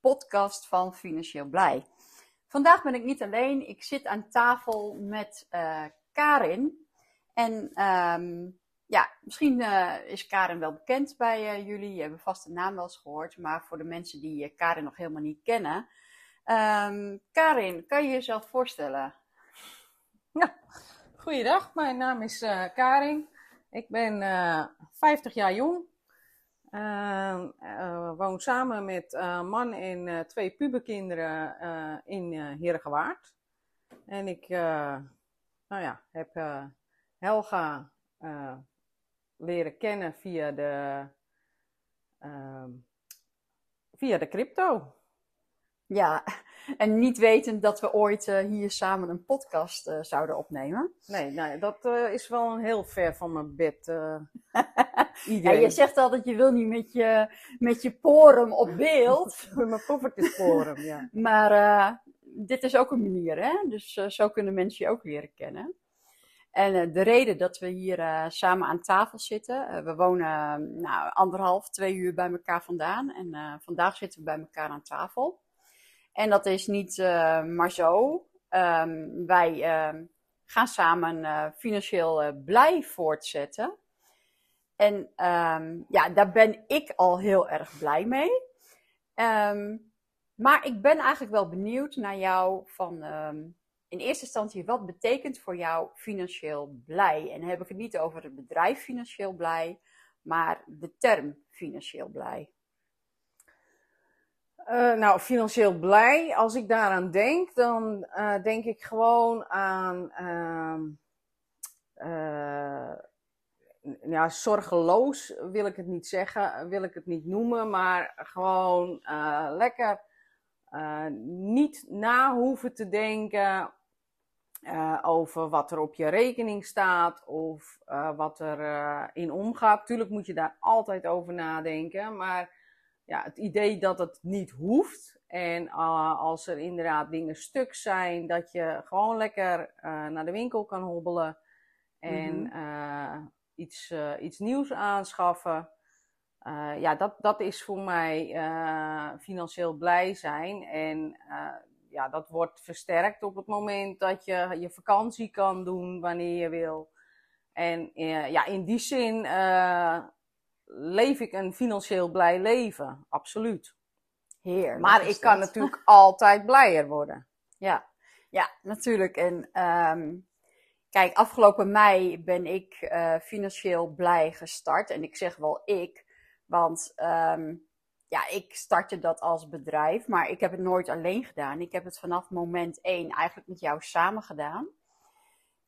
podcast van Financieel Blij. Vandaag ben ik niet alleen. Ik zit aan tafel met uh, Karin. En ehm, ja, misschien uh, is Karin wel bekend bij uh, jullie. Je hebt vast de naam wel eens gehoord. Maar voor de mensen die Karin nog helemaal niet kennen. Um, Karin, kan je jezelf voorstellen? Ja, goeiedag. Mijn naam is Karin. Ik ben 50 jaar jong. Uh, uh, woon samen met uh, man en uh, twee puberkinderen in uh, Heergewaard. En ik nou ja, heb Helga leren kennen via de, ehm, via de crypto. Ja, en niet wetend dat we ooit uh, hier samen een podcast uh, zouden opnemen. Nee, nou, dat uh, is wel een heel ver van mijn bed. Ja, je zegt altijd, je wil niet met je, met je porum op beeld. met mijn poffertjesporum, ja. Maar dit is ook een manier, hè? Dus zo kunnen mensen je ook leren kennen. En de reden dat we hier samen aan tafel zitten, we wonen nou, anderhalf, twee uur bij elkaar vandaan. En vandaag zitten we bij elkaar aan tafel. En dat is niet uh, maar zo. Um, wij uh, gaan samen uh, financieel eh, blij voortzetten. En um, ja, daar ben ik al heel erg blij mee. Maar ik ben eigenlijk wel benieuwd naar jou van in eerste instantie wat betekent voor jou financieel blij? En dan heb ik het niet over het bedrijf financieel blij, maar de term financieel blij. Uh, nou, financieel blij. Als ik daaraan denk, dan uh, denk ik gewoon aan. Uh, ja, zorgeloos wil ik het niet zeggen, wil ik het niet noemen, maar gewoon lekker niet na hoeven te denken over wat er op je rekening staat of wat er in omgaat. Tuurlijk moet je daar altijd over nadenken, maar ja, het idee dat het niet hoeft. En uh, als er inderdaad dingen stuk zijn, dat je gewoon lekker uh, naar de winkel kan hobbelen en mm -hmm. iets, iets nieuws aanschaffen. ja, dat, dat is voor mij financieel blij zijn. En ja, dat wordt versterkt op het moment dat je je vakantie kan doen wanneer je wil. En ja, in die zin leef ik een financieel blij leven. Absoluut. Heer. Maar ik kan natuurlijk altijd blijer worden. Ja, ja natuurlijk. En um, kijk, afgelopen mei ben ik uh, financieel blij gestart. En ik zeg wel ik, want um, ja, ik startte dat als bedrijf, maar ik heb het nooit alleen gedaan. Ik heb het vanaf moment één eigenlijk met jou samen gedaan.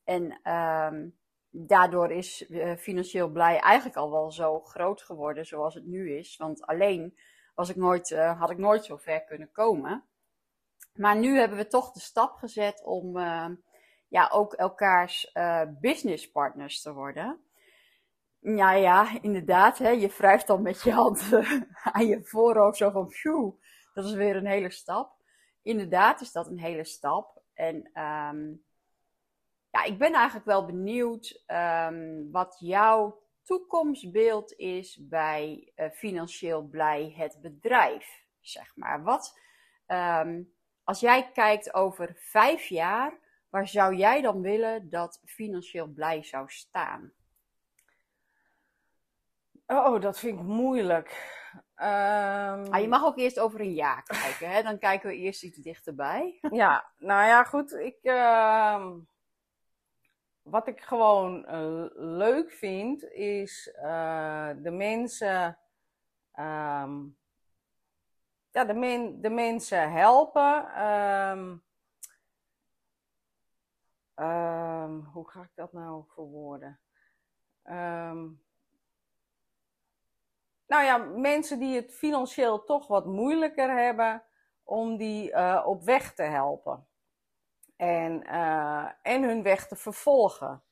En um, daardoor is uh, financieel blij eigenlijk al wel zo groot geworden zoals het nu is. Want alleen was ik nooit, uh, had ik nooit zo ver kunnen komen. Maar nu hebben we toch de stap gezet om uh, ja, ook elkaars businesspartners te worden. Ja, ja, inderdaad. Hè, je wrijft dan met je hand aan je voorhoofd zo van, phew, dat is weer een hele stap. Inderdaad is dat een hele stap. En um, ja, ik ben eigenlijk wel benieuwd um, wat jouw toekomstbeeld is bij uh, Financieel Blij het bedrijf. Zeg maar. Wat, um, als jij kijkt over vijf jaar, waar zou jij dan willen dat Financieel Blij zou staan? Oh, dat vind ik moeilijk. Um... Ah, je mag ook eerst over een jaar kijken, hè? dan kijken we eerst iets dichterbij. ja, nou ja, goed. Ik, uh, wat ik gewoon uh, leuk vind, is uh, de mensen. Um, ja, de, men, de mensen helpen. Um, um, hoe ga ik dat nou verwoorden? nou ja, mensen die het financieel toch wat moeilijker hebben. om die op weg te helpen. En, en hun weg te vervolgen.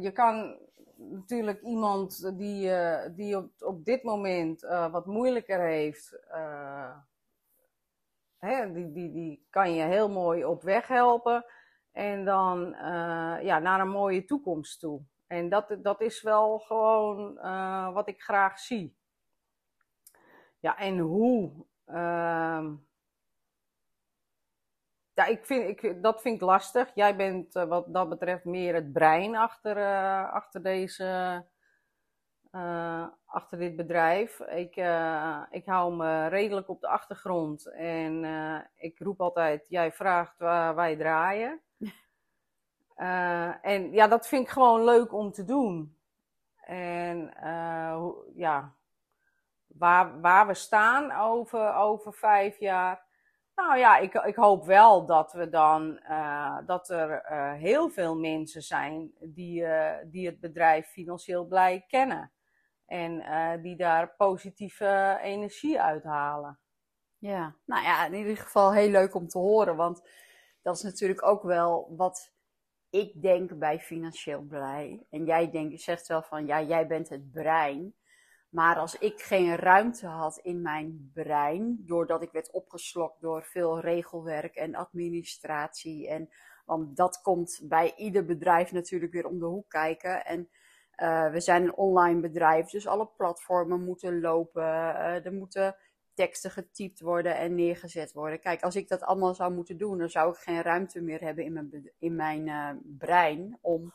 je kan natuurlijk iemand die, die op, dit moment wat moeilijker heeft, hè, die, die, die kan je heel mooi op weg helpen. En dan ja, naar een mooie toekomst toe. En dat, dat is wel gewoon wat ik graag zie. Ja, en hoe. Ja, ik vind, ik, dat vind ik lastig. Jij bent uh, wat dat betreft meer het brein achter, uh, achter, deze, achter dit bedrijf. Ik, ik hou me redelijk op de achtergrond en ik roep altijd: jij vraagt waar wij draaien. En ja, dat vind ik gewoon leuk om te doen. En ja, waar, waar we staan over, over vijf jaar. Nou ja, ik, ik hoop wel dat we dan, uh, dat er heel veel mensen zijn die, die het bedrijf financieel blij kennen. En die daar positieve energie uithalen. Ja, nou ja, in ieder geval heel leuk om te horen. Want dat is natuurlijk ook wel wat ik denk bij financieel blij. En jij denkt, zegt wel van ja, jij bent het brein. Maar als ik geen ruimte had in mijn brein, doordat ik werd opgeslokt door veel regelwerk en administratie. En, want dat komt bij ieder bedrijf natuurlijk weer om de hoek kijken. En uh, we zijn een online bedrijf, dus alle platformen moeten lopen. Uh, er moeten teksten getypt worden en neergezet worden. Kijk, als ik dat allemaal zou moeten doen, dan zou ik geen ruimte meer hebben in mijn, in mijn uh, brein om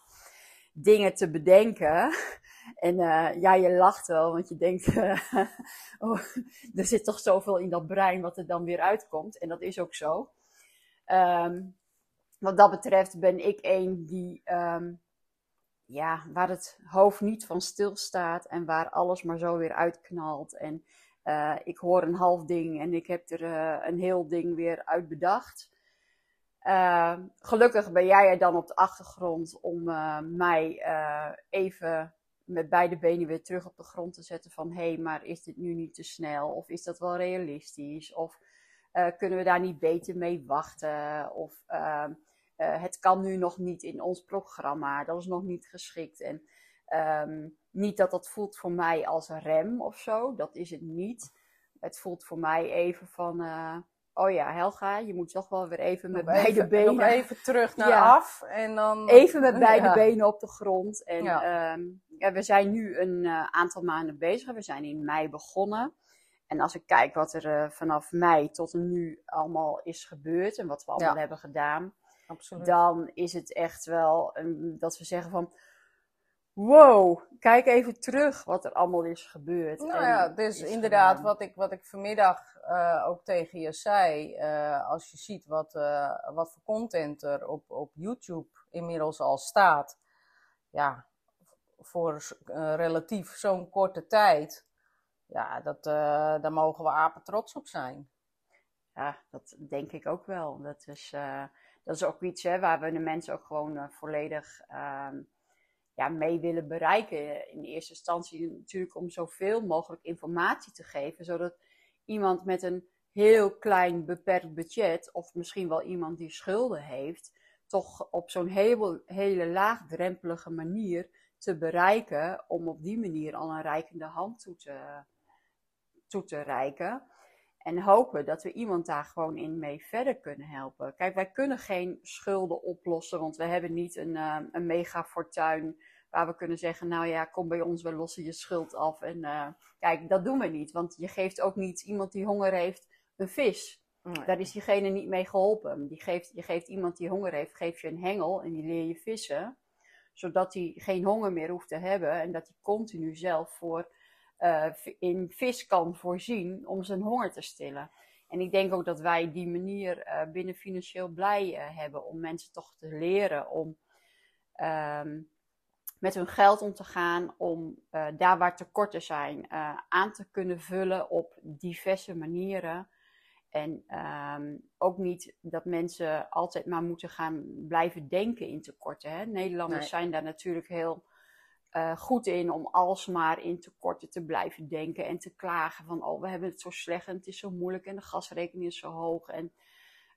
dingen te bedenken. En uh, ja, je lacht wel, want je denkt, oh, er zit toch zoveel in dat brein wat er dan weer uitkomt. En dat is ook zo. Um, wat dat betreft ben ik een die, um, ja, waar het hoofd niet van stilstaat en waar alles maar zo weer uitknalt. En uh, ik hoor een half ding en ik heb er uh, een heel ding weer uit bedacht. Uh, gelukkig ben jij er dan op de achtergrond om mij even met beide benen weer terug op de grond te zetten van hé, hey, maar is dit nu niet te snel? Of is dat wel realistisch? Of kunnen we daar niet beter mee wachten? Of het kan nu nog niet in ons programma, dat is nog niet geschikt. En um, niet dat dat voelt voor mij als rem of zo, dat is het niet. Het voelt voor mij even van, oh ja, Helga, je moet toch wel weer even met beide benen. Nog even terug naar af en dan. Even met beide benen op de grond. En ja. Um, ja, we zijn nu een uh, aantal maanden bezig. We zijn in mei begonnen. En als ik kijk wat er uh, vanaf mei tot nu allemaal is gebeurd en wat we allemaal hebben gedaan, Absoluut. dan is het echt wel um, dat we zeggen van wow, kijk even terug wat er allemaal is gebeurd. Nou ja, dus inderdaad, wat ik, wat ik vanmiddag uh, ook tegen je zei, uh, als je ziet wat, uh, wat voor content er op, op YouTube inmiddels al staat, ja, voor relatief zo'n korte tijd, ja, dat, daar mogen we apen trots op zijn. Ja, dat denk ik ook wel. Dat is, dat is ook iets hè, waar we de mensen ook gewoon volledig ehm, ja, mee willen bereiken. In eerste instantie natuurlijk om zoveel mogelijk informatie te geven, zodat iemand met een heel klein beperkt budget, of misschien wel iemand die schulden heeft, toch op zo'n hele, hele laagdrempelige manier te bereiken, om op die manier al een reikende hand toe te, toe te reiken. En hopen dat we iemand daar gewoon in mee verder kunnen helpen. Kijk, wij kunnen geen schulden oplossen, want we hebben niet een, uh, een mega fortuin waar we kunnen zeggen, nou ja, kom bij ons, we lossen je schuld af. En uh, kijk, dat doen we niet, want je geeft ook niet iemand die honger heeft een vis. Daar is diegene niet mee geholpen. Die geeft, je geeft iemand die honger heeft, geef je een hengel en die leer je vissen. Zodat hij geen honger meer hoeft te hebben en dat hij continu zelf voor, uh, in vis kan voorzien om zijn honger te stillen. En ik denk ook dat wij die manier uh, binnen financieel blij hebben om mensen toch te leren om um, met hun geld om te gaan, om daar waar tekorten zijn aan te kunnen vullen op diverse manieren. En um, ook niet dat mensen altijd maar moeten gaan blijven denken in tekorten. Hè? Nederlanders nee. zijn daar natuurlijk heel eh, goed in om alsmaar in tekorten te blijven denken en te klagen van oh we hebben het zo slecht en het is zo moeilijk en de gasrekening is zo hoog en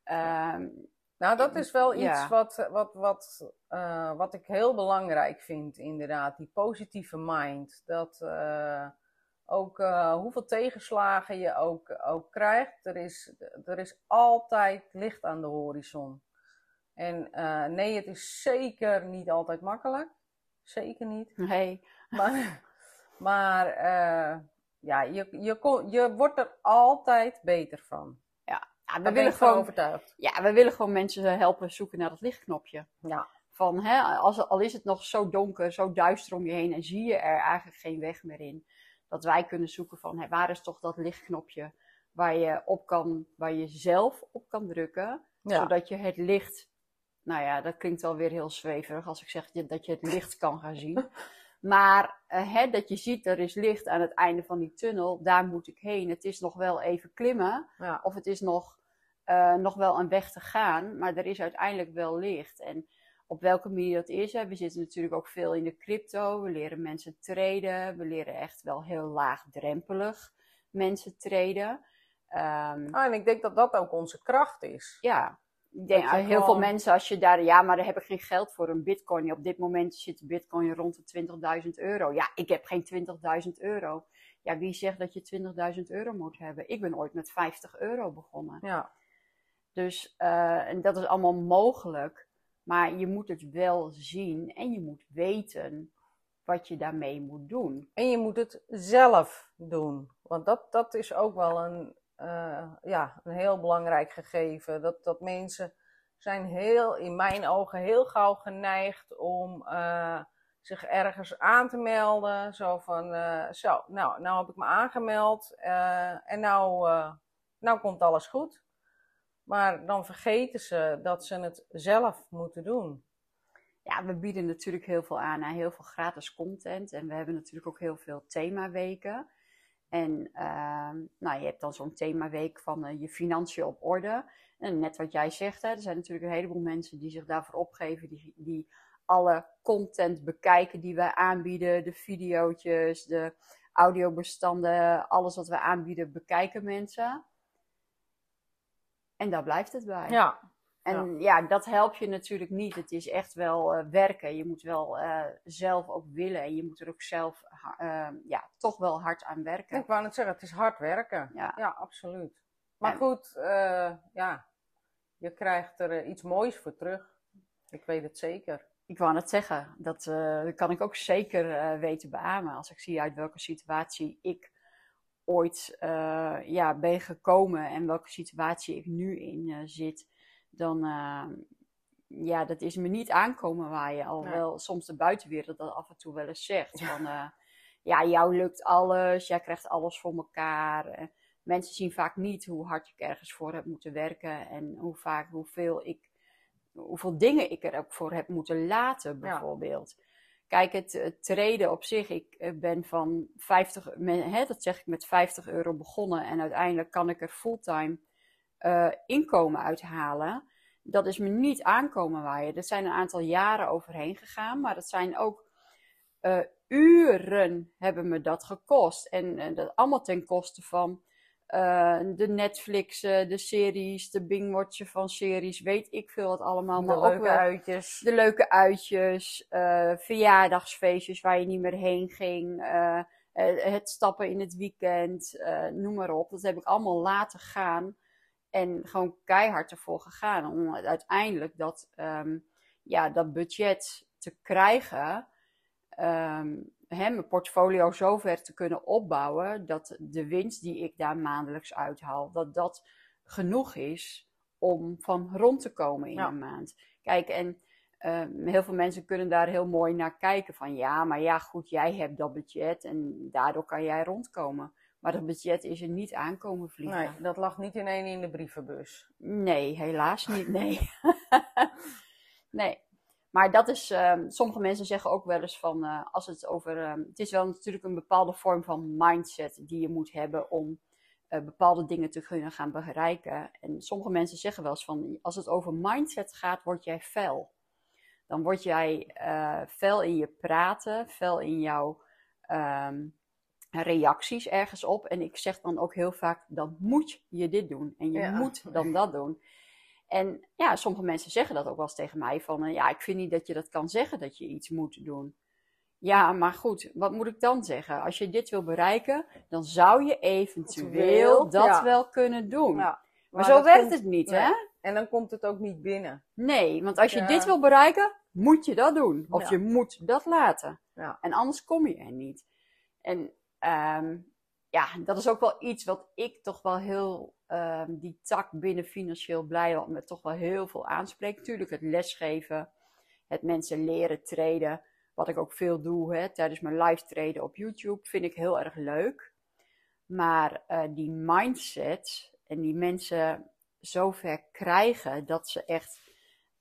ehm, Nou, dat is wel iets Ja. wat, wat, wat, eh, wat ik heel belangrijk vind, inderdaad. Die positieve mind. Dat eh, ook hoeveel tegenslagen je ook, ook krijgt, er is, er is altijd licht aan de horizon. En nee, het is zeker niet altijd makkelijk. Zeker niet. nee, Maar, maar eh, ja, je, je, kon, je wordt er altijd beter van. ja, we Daar ben willen gewoon overtuigd. ja, we willen gewoon mensen helpen zoeken naar dat lichtknopje. Ja. Van, hè, als, al is het nog zo donker, zo duister om je heen en zie je er eigenlijk geen weg meer in. Dat wij kunnen zoeken van, hè, waar is toch dat lichtknopje waar je, op kan, waar je zelf op kan drukken. Ja. Zodat je het licht, nou ja, dat klinkt wel weer heel zweverig als ik zeg dat je het licht kan gaan zien. Maar eh, hè, dat je ziet, er is licht aan het einde van die tunnel, daar moet ik heen. Het is nog wel even klimmen, Ja. of het is nog, eh, nog wel een weg te gaan, maar er is uiteindelijk wel licht. En op welke manier dat is, hè, we zitten natuurlijk ook veel in de crypto, we leren mensen traden, we leren echt wel heel laagdrempelig mensen traden. Ehm, Ah, en ik denk dat dat ook onze kracht is. ja, ik denk Dat heel veel mensen als je daar, ja, maar daar heb ik geen geld voor een bitcoin. Op dit moment zit de bitcoin rond de 20.000 euro. Ja, ik heb geen 20.000 euro. Ja, wie zegt dat je 20.000 euro moet hebben? Ik ben ooit met 50 euro begonnen. Ja. Dus eh, en dat is allemaal mogelijk. Maar je moet het wel zien en je moet weten wat je daarmee moet doen. En je moet het zelf doen. Want dat, dat is ook wel een, eh, ja, een heel belangrijk gegeven. Dat, dat mensen zijn heel, in mijn ogen heel gauw geneigd om eh, zich ergens aan te melden. Zo van, eh, zo, nou, nou heb ik me aangemeld en nou, nou komt alles goed. Maar dan vergeten ze dat ze het zelf moeten doen. Ja, we bieden natuurlijk heel veel aan heel veel gratis content. En we hebben natuurlijk ook heel veel themaweken. En ehm, nou, je hebt dan zo'n themaweek van eh, je financiën op orde. En net wat jij zegt, hè, er zijn natuurlijk een heleboel mensen die zich daarvoor opgeven. Die, die alle content bekijken die wij aanbieden. De video's, de audiobestanden, alles wat wij aanbieden, bekijken mensen. En daar blijft het bij. Ja, En ja. dat helpt je natuurlijk niet. Het is echt wel eh, werken. Je moet wel eh, zelf ook willen. En je moet er ook zelf eh, ja, toch wel hard aan werken. ik wou net zeggen, het is hard werken. Ja. Ja, absoluut. Maar En- goed, ja, je krijgt er iets moois voor terug. Ik weet het zeker. Ik wou net zeggen, dat kan ik ook zeker weten beamen. Als ik zie uit welke situatie ik ooit ja, ben gekomen en welke situatie ik nu in zit, dan eh, ja, dat is me niet aankomen waaien. Alhoewel soms de buitenwereld dat af en toe wel eens zegt. Van, eh, ja, jou lukt alles, jij krijgt alles voor elkaar. Eh, mensen zien vaak niet hoe hard ik ergens voor heb moeten werken en hoe vaak, hoeveel ik hoeveel dingen ik er ook voor heb moeten laten, bijvoorbeeld. Kijk, het, het treden op zich, ik eh, ben van 50, me- hè, dat zeg ik met 50 euro begonnen en uiteindelijk kan ik er fulltime eh, inkomen uithalen. Dat is me niet aankomen waaien. Er zijn een aantal jaren overheen gegaan, maar dat zijn ook eh, uren hebben me dat gekost. En eh, dat allemaal ten koste van de Netflix, eh, de series, de bingwatchen van series, weet ik veel wat allemaal. De Maar ook leuke wel uitjes. de leuke uitjes, verjaardagsfeestjes waar je niet meer heen ging, het stappen in het weekend, noem maar op. Dat heb ik allemaal laten gaan en gewoon keihard ervoor gegaan om uiteindelijk dat, ehm, ja, dat budget te krijgen. ehm, hè, mijn portfolio zover te kunnen opbouwen dat de winst die ik daar maandelijks uithaal, dat dat genoeg is om van rond te komen in Ja. een maand. Kijk, en ehm, heel veel mensen kunnen daar heel mooi naar kijken van ja, maar ja, goed, jij hebt dat budget en daardoor kan jij rondkomen. Maar dat budget is er niet aankomen vliegen. Nee, dat lag niet in één in de brievenbus. Nee, helaas niet. Nee. nee. Maar dat is, ehm, sommige mensen zeggen ook wel eens van, eh, als het over, ehm, het is wel natuurlijk een bepaalde vorm van mindset die je moet hebben om eh, bepaalde dingen te kunnen gaan bereiken. En sommige mensen zeggen wel eens van, als het over mindset gaat, word jij fel. dan word jij uh, fel in je praten, fel in jouw um, reacties ergens op. En ik zeg dan ook heel vaak, dan moet je dit doen. En je moet dan dat doen. En ja, sommige mensen zeggen dat ook wel eens tegen mij. Van, uh, ja, ik vind niet dat je dat kan zeggen dat je iets moet doen. Ja, maar goed, wat moet ik dan zeggen? Als je dit wil bereiken, dan zou je eventueel dat wel kunnen doen. Ja, maar, zo werkt het niet, hè? En dan komt het ook niet binnen. Nee, want als je dit wil bereiken, moet je dat doen. Of je moet dat laten. En anders kom je er niet. En um, ja, dat is ook wel iets wat ik toch wel heel, um, die tak binnen financieel blij, wat me toch wel heel veel aanspreekt. Tuurlijk het lesgeven, het mensen leren treden, wat ik ook veel doe hè, tijdens mijn live treden op YouTube, vind ik heel erg leuk. Maar uh, die mindset en die mensen zover krijgen dat ze echt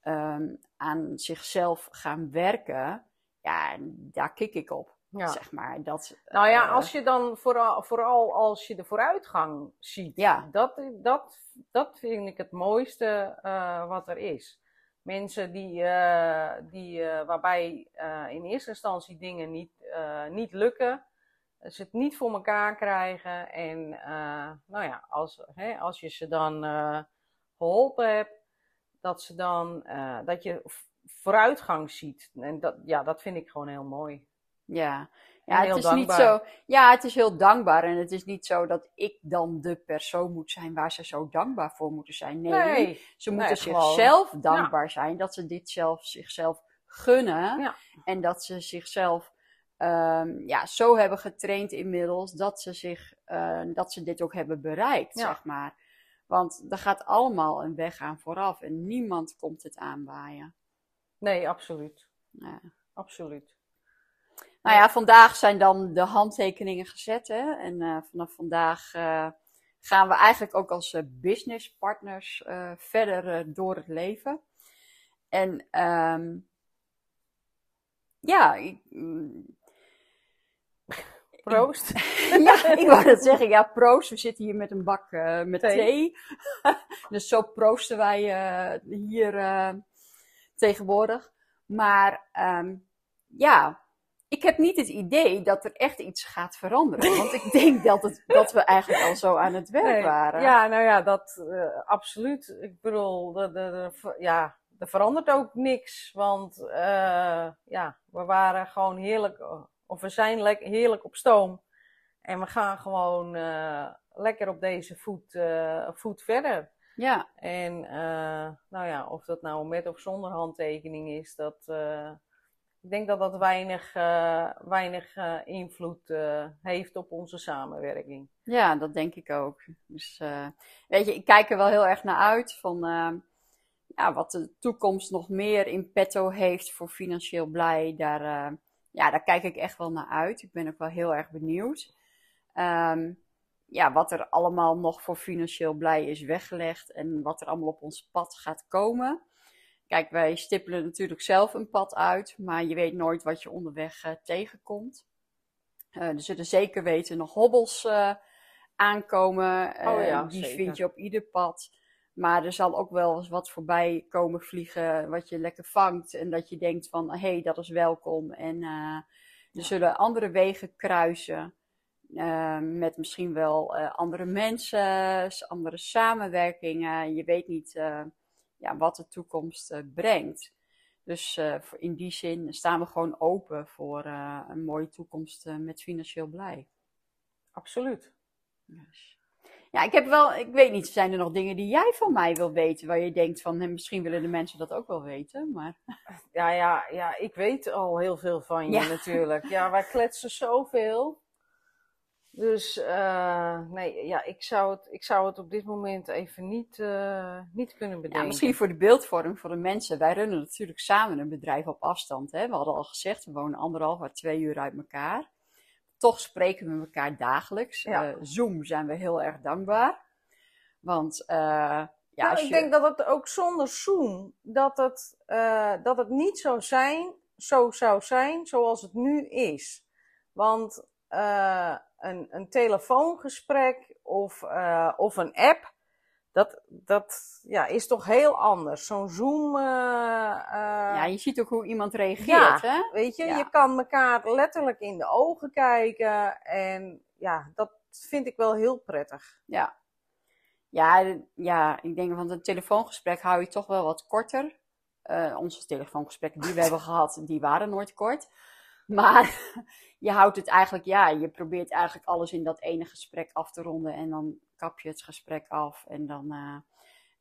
um, aan zichzelf gaan werken, ja, daar kik ik op. Ja. Zeg maar. Dat, nou ja, uh, als je dan vooral, vooral als je de vooruitgang ziet, ja. dat, dat, dat vind ik het mooiste uh, wat er is. Mensen die, uh, die, waarbij in eerste instantie dingen niet, niet lukken, ze het niet voor elkaar krijgen. En nou ja, als, hè, als je ze dan geholpen hebt, dat, ze dan, dat je vooruitgang ziet. En dat, ja, dat vind ik gewoon heel mooi. Ja, ja het is dankbaar. niet zo. Ja, het is heel dankbaar. En het is niet zo dat ik dan de persoon moet zijn waar ze zo dankbaar voor moeten zijn. Nee, ze moeten zichzelf dankbaar zijn dat ze dit zelf zichzelf gunnen. Ja. En dat ze zichzelf um, ja, zo hebben getraind inmiddels dat ze, zich, uh, dat ze dit ook hebben bereikt, zeg maar. Want er gaat allemaal een weg aan vooraf en niemand komt het aanwaaien. Nee, absoluut. Ja. Absoluut. Nou ja, vandaag zijn dan de handtekeningen gezet. Hè? En uh, vanaf vandaag uh, gaan we eigenlijk ook als uh, businesspartners verder door het leven. En um, ja, ik, mm, Proost. ja, ik wou dat zeggen. Ja, proost. We zitten hier met een bak met thee. thee. dus zo proosten wij hier tegenwoordig. Maar um, ja, ik heb niet het idee dat er echt iets gaat veranderen. Want ik denk dat, het, dat we eigenlijk al zo aan het werk waren. Ja, nou ja, dat uh, absoluut. Ik bedoel, de, de, de, ja, er verandert ook niks. Want uh, ja, we waren gewoon heerlijk, of we zijn lekker heerlijk op stoom. En we gaan gewoon uh, lekker op deze voet, voet verder. Ja. En nou ja, of dat nou met of zonder handtekening is, dat ik denk dat dat weinig, uh, weinig uh, invloed uh, heeft op onze samenwerking. Ja, dat denk ik ook. Dus weet je, ik kijk er wel heel erg naar uit van wat de toekomst nog meer in petto heeft voor financieel blij. Daar, ja, daar kijk ik echt wel naar uit. Ik ben ook wel heel erg benieuwd. Um, ja, wat er allemaal nog voor financieel blij is weggelegd en wat er allemaal op ons pad gaat komen. Kijk, wij stippelen natuurlijk zelf een pad uit, maar je weet nooit wat je onderweg uh, tegenkomt. Uh, er zullen zeker weten nog hobbels uh, aankomen. Oh ja, die zeker. vind je op ieder pad. Maar er zal ook wel eens wat voorbij komen vliegen wat je lekker vangt. En dat je denkt van, hé, hey, dat is welkom. En er ja. zullen andere wegen kruisen. met misschien wel andere mensen, andere samenwerkingen. Je weet niet ja, wat de toekomst uh, brengt. Dus uh, in die zin staan we gewoon open voor uh, een mooie toekomst met financieel blij. Absoluut. Yes. Ja, ik heb wel, ik weet niet, zijn er nog dingen die jij van mij wil weten, waar je denkt van, misschien willen de mensen dat ook wel weten, maar... Ja, ja, ja, ik weet al heel veel van je ja. natuurlijk. Ja, wij kletsen zoveel. Dus uh, nee, ja, ik zou, het, ik zou het op dit moment even niet, uh, niet kunnen bedenken. Ja, misschien voor de beeldvorming voor de mensen. Wij runnen natuurlijk samen een bedrijf op afstand. Hè? We hadden al gezegd, we wonen anderhalf à twee uur uit elkaar. Toch spreken we elkaar dagelijks. Ja. Uh, Zoom zijn we heel erg dankbaar. Want ja, nou, ik je... denk dat het ook zonder Zoom, dat het, dat het niet zo, zijn, zo zou zijn zoals het nu is. Want een, een telefoongesprek of, uh, of een app, dat, dat ja, is toch heel anders. Zo'n Zoom. eh, ja, eh, je ziet ook hoe iemand reageert, hè? weet je, Ja. je kan elkaar letterlijk in de ogen kijken. En ja, dat vind ik wel heel prettig. Ja. Ja, ja, ik denk, want een telefoongesprek hou je toch wel wat korter. Eh, onze telefoongesprekken die we hebben gehad, die waren nooit kort. Maar je houdt het eigenlijk, ja, je probeert eigenlijk alles in dat ene gesprek af te ronden. En dan kap je het gesprek af. En dan eh,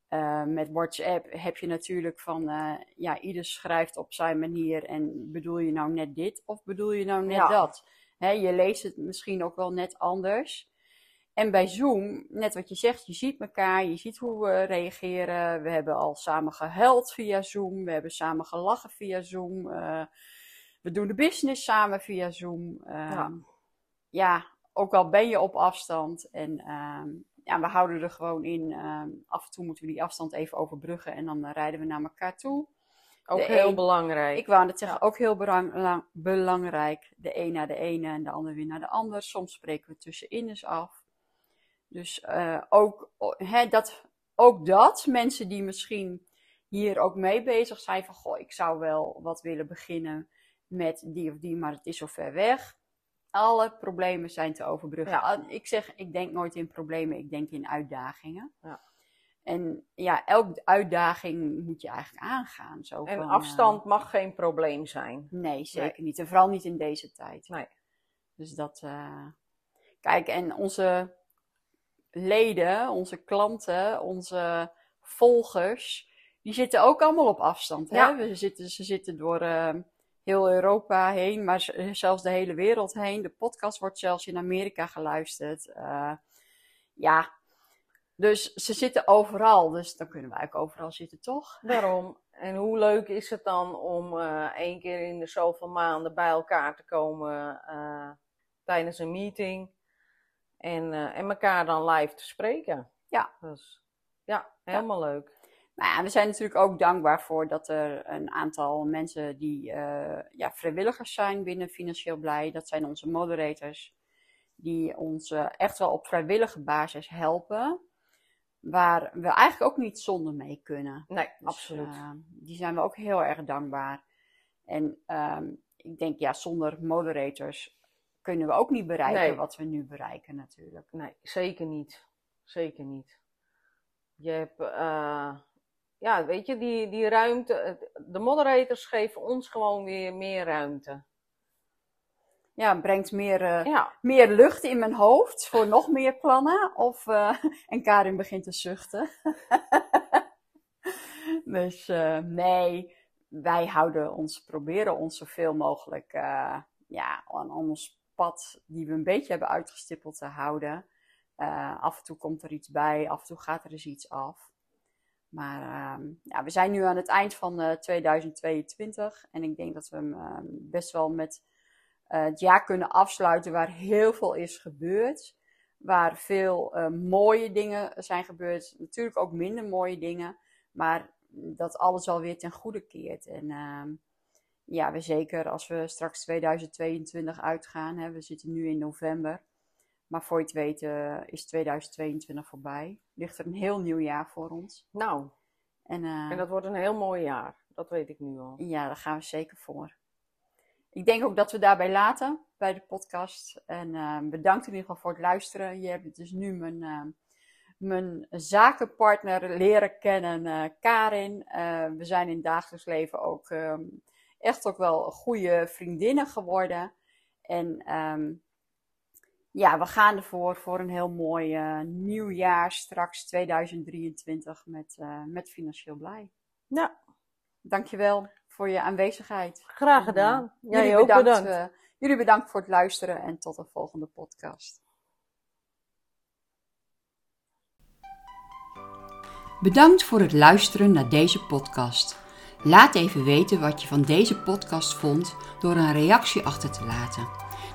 eh, met WhatsApp heb je natuurlijk van, eh, ja, ieder schrijft op zijn manier. En bedoel je nou net dit of bedoel je nou net Ja. dat? Je leest het misschien ook wel net anders. En bij Zoom, net wat je zegt, je ziet elkaar, je ziet hoe we reageren. We hebben al samen gehuild via Zoom, we hebben samen gelachen via Zoom. We doen de business samen via Zoom. Ehm, Ja. ja, ook al ben je op afstand. En ehm, ja, we houden er gewoon in. ehm, af en toe moeten we die afstand even overbruggen en dan eh, rijden we naar elkaar toe. Ook De heel een- belangrijk. Ik wou net zeggen, ook heel la- belangrijk. De een naar de ene en de ander weer naar de ander. Soms spreken we tussenin eens af. Dus eh, ook, dat, ook dat, mensen die misschien hier ook mee bezig zijn van, goh, ik zou wel wat willen beginnen met die of die, maar het is zo ver weg. Alle problemen zijn te overbruggen. Ja. Ik zeg, ik denk nooit in problemen, ik denk in uitdagingen. Ja. En ja, elke uitdaging moet je eigenlijk aangaan. Zo en van, eh, afstand mag geen probleem zijn. Nee, zeker niet. En vooral niet in deze tijd. Nee. Dus dat. eh, Kijk, en onze leden, onze klanten, onze volgers, die zitten ook allemaal op afstand. Hè? Ja. We zitten, ze zitten door eh, heel Europa heen, maar zelfs de hele wereld heen. De podcast wordt zelfs in Amerika geluisterd. Eh, ja. Dus ze zitten overal. Dus dan kunnen we eigenlijk overal zitten, toch? Daarom. En hoe leuk is het dan om eh één keer in de zoveel maanden bij elkaar te komen eh, tijdens een meeting en, en elkaar dan live te spreken? Ja. Dus ja, helemaal leuk. Nou ja, we zijn natuurlijk ook dankbaar voor dat er een aantal mensen die eh, ja, vrijwilligers zijn binnen Financieel Blij. Dat zijn onze moderators, die ons eh, echt wel op vrijwillige basis helpen. Waar we eigenlijk ook niet zonder mee kunnen. Nee, Dus, absoluut. eh, die zijn we ook heel erg dankbaar. En ehm, ik denk, ja, zonder moderators kunnen we ook niet bereiken Nee. wat we nu bereiken natuurlijk. Nee, zeker niet. Zeker niet. Je hebt, ja, weet je, die, die ruimte. De moderators geven ons gewoon weer meer ruimte. Ja, brengt meer, eh, Ja, meer lucht in mijn hoofd voor nog meer plannen. Of, eh, en Karin begint te zuchten. dus eh, nee, wij houden ons, proberen ons zoveel mogelijk ja, aan ons pad die we een beetje hebben uitgestippeld te houden. Af en toe komt er iets bij, af en toe gaat er eens iets af. Maar ehm, ja, we zijn nu aan het eind van eh, 2022 en ik denk dat we hem ehm, best wel met eh, het jaar kunnen afsluiten waar heel veel is gebeurd. Waar veel eh, mooie dingen zijn gebeurd. Natuurlijk ook minder mooie dingen. Maar dat alles alweer ten goede keert. En ehm, ja, we zeker als we straks 2022 uitgaan. Hè, we zitten nu in november. Maar voor je het weet eh, is 2022 voorbij. Ligt er een heel nieuw jaar voor ons. nou, En, eh, en dat wordt een heel mooi jaar. Dat weet ik nu al. ja, daar gaan we zeker voor. Ik denk ook dat we daarbij laten bij de podcast. En eh, bedankt in ieder geval voor het luisteren. Je hebt dus nu mijn, eh, mijn zakenpartner leren kennen, Karin. We zijn in het dagelijks leven ook ehm, echt ook wel goede vriendinnen geworden. En ehm, ja, we gaan ervoor voor een heel mooi eh, nieuw jaar straks 2023 met, eh, met Financieel Blij. Ja, Dankjewel voor je aanwezigheid. graag gedaan. Jij jullie, ook bedankt, bedankt. eh, jullie bedankt voor het luisteren en tot de volgende podcast. Bedankt voor het luisteren naar deze podcast. Laat even weten wat je van deze podcast vond door een reactie achter te laten.